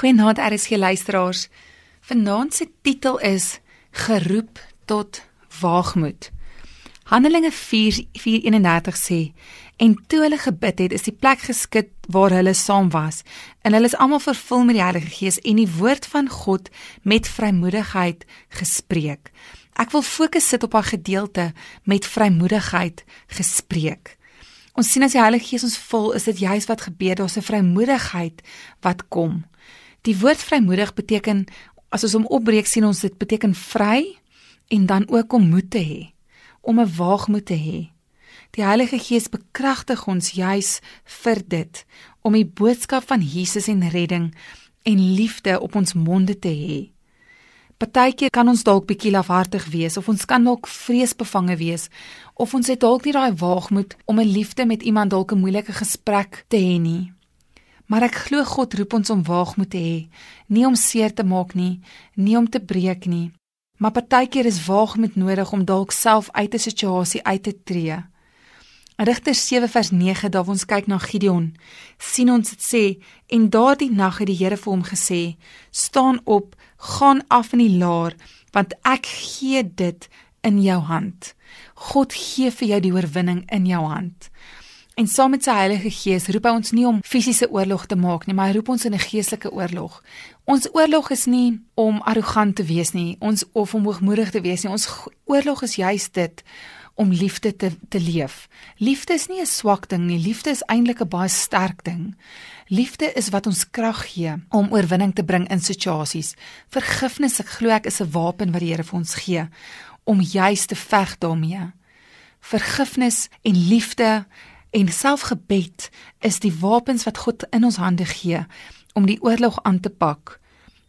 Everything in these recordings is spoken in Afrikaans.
Goeienaand RSG luisteraars. Vanaand se titel is Geroep tot waagmoed. Handelinge 4:31 sê en toe hulle gebid het, is die plek geskit waar hulle saam was en hulle is almal vervul met die Heilige Gees en die woord van God met vrymoedigheid gespreek. Ek wil fokus sit op 'n gedeelte met vrymoedigheid gespreek. Ons sien as die Heilige Gees ons vul, is dit juis wat gebeur, daar's 'n vrymoedigheid wat kom. Die woord vrymoedig beteken as ons hom opbreek sien ons dit beteken vry en dan ook om moed te hê, om 'n waagmoed te hê. Die Heilige Gees bekragtig ons juis vir dit om die boodskap van Jesus en redding en liefde op ons monde te hê. Partykeer kan ons dalk bietjie lafhartig wees of ons kan dalk vreesbevange wees of ons het dalk nie daai waagmoed om 'n liefde met iemand dalk 'n moeilike gesprek te hê nie. Maar ek glo God roep ons om waagmoed te hê, nie om seer te maak nie, nie om te breek nie. Maar partykeer is waagmoed nodig om dalk self uit 'n situasie uit te tree. Rigters 7 vers 9, daar waar ons kyk na Gideon, sien ons dit sê en daardie nag het die Here vir hom gesê: "Staan op, gaan af in die laar, want ek gee dit in jou hand." God gee vir jou die oorwinning in jou hand. En saam met sy Heilige Gees roep hy ons nie om fisiese oorlog te maak nie, maar hy roep ons in 'n geestelike oorlog. Ons oorlog is nie om arrogant te wees nie, ons of om hoogmoedig te wees nie. Ons oorlog is juis dit om liefde te te leef. Liefde is nie 'n swak ding nie, liefde is eintlik 'n baie sterk ding. Liefde is wat ons krag gee om oorwinning te bring in situasies. Vergifnis, ek glo ek is 'n wapen wat die Here vir ons gee om juis te veg daarmee. Vergifnis en liefde En selfgebed is die wapens wat God in ons hande gee om die oorlog aan te pak.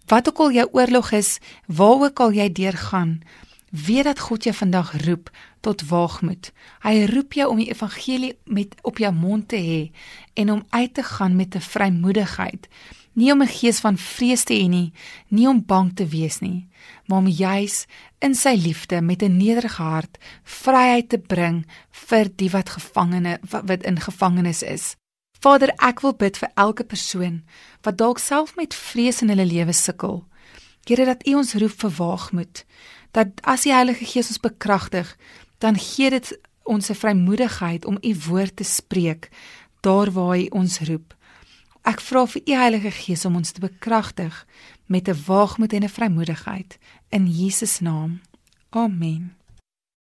Wat ook al jou oorlog is, waar ook al jy deurgaan, weet dat God jou vandag roep tot waagmoed. Hy roep jou om die evangelie met op jou mond te hê en om uit te gaan met 'n vrymoedigheid nie om 'n gees van vrees te hê nie, nie om bang te wees nie, maar om juis in sy liefde met 'n nederige hart vryheid te bring vir die wat gevangene wat in gevangenis is. Vader, ek wil bid vir elke persoon wat dalk self met vrees in hulle lewe sukkel. Here dat U ons roep vir waagmoed, dat as die Heilige Gees ons bekragtig, dan gee dit ons 'n vrymoedigheid om U woord te spreek daar waar hy ons roep. Ek vra vir u Heilige Gees om ons te bekragtig met 'n waagmoed en 'n vrymoedigheid in Jesus naam. Amen.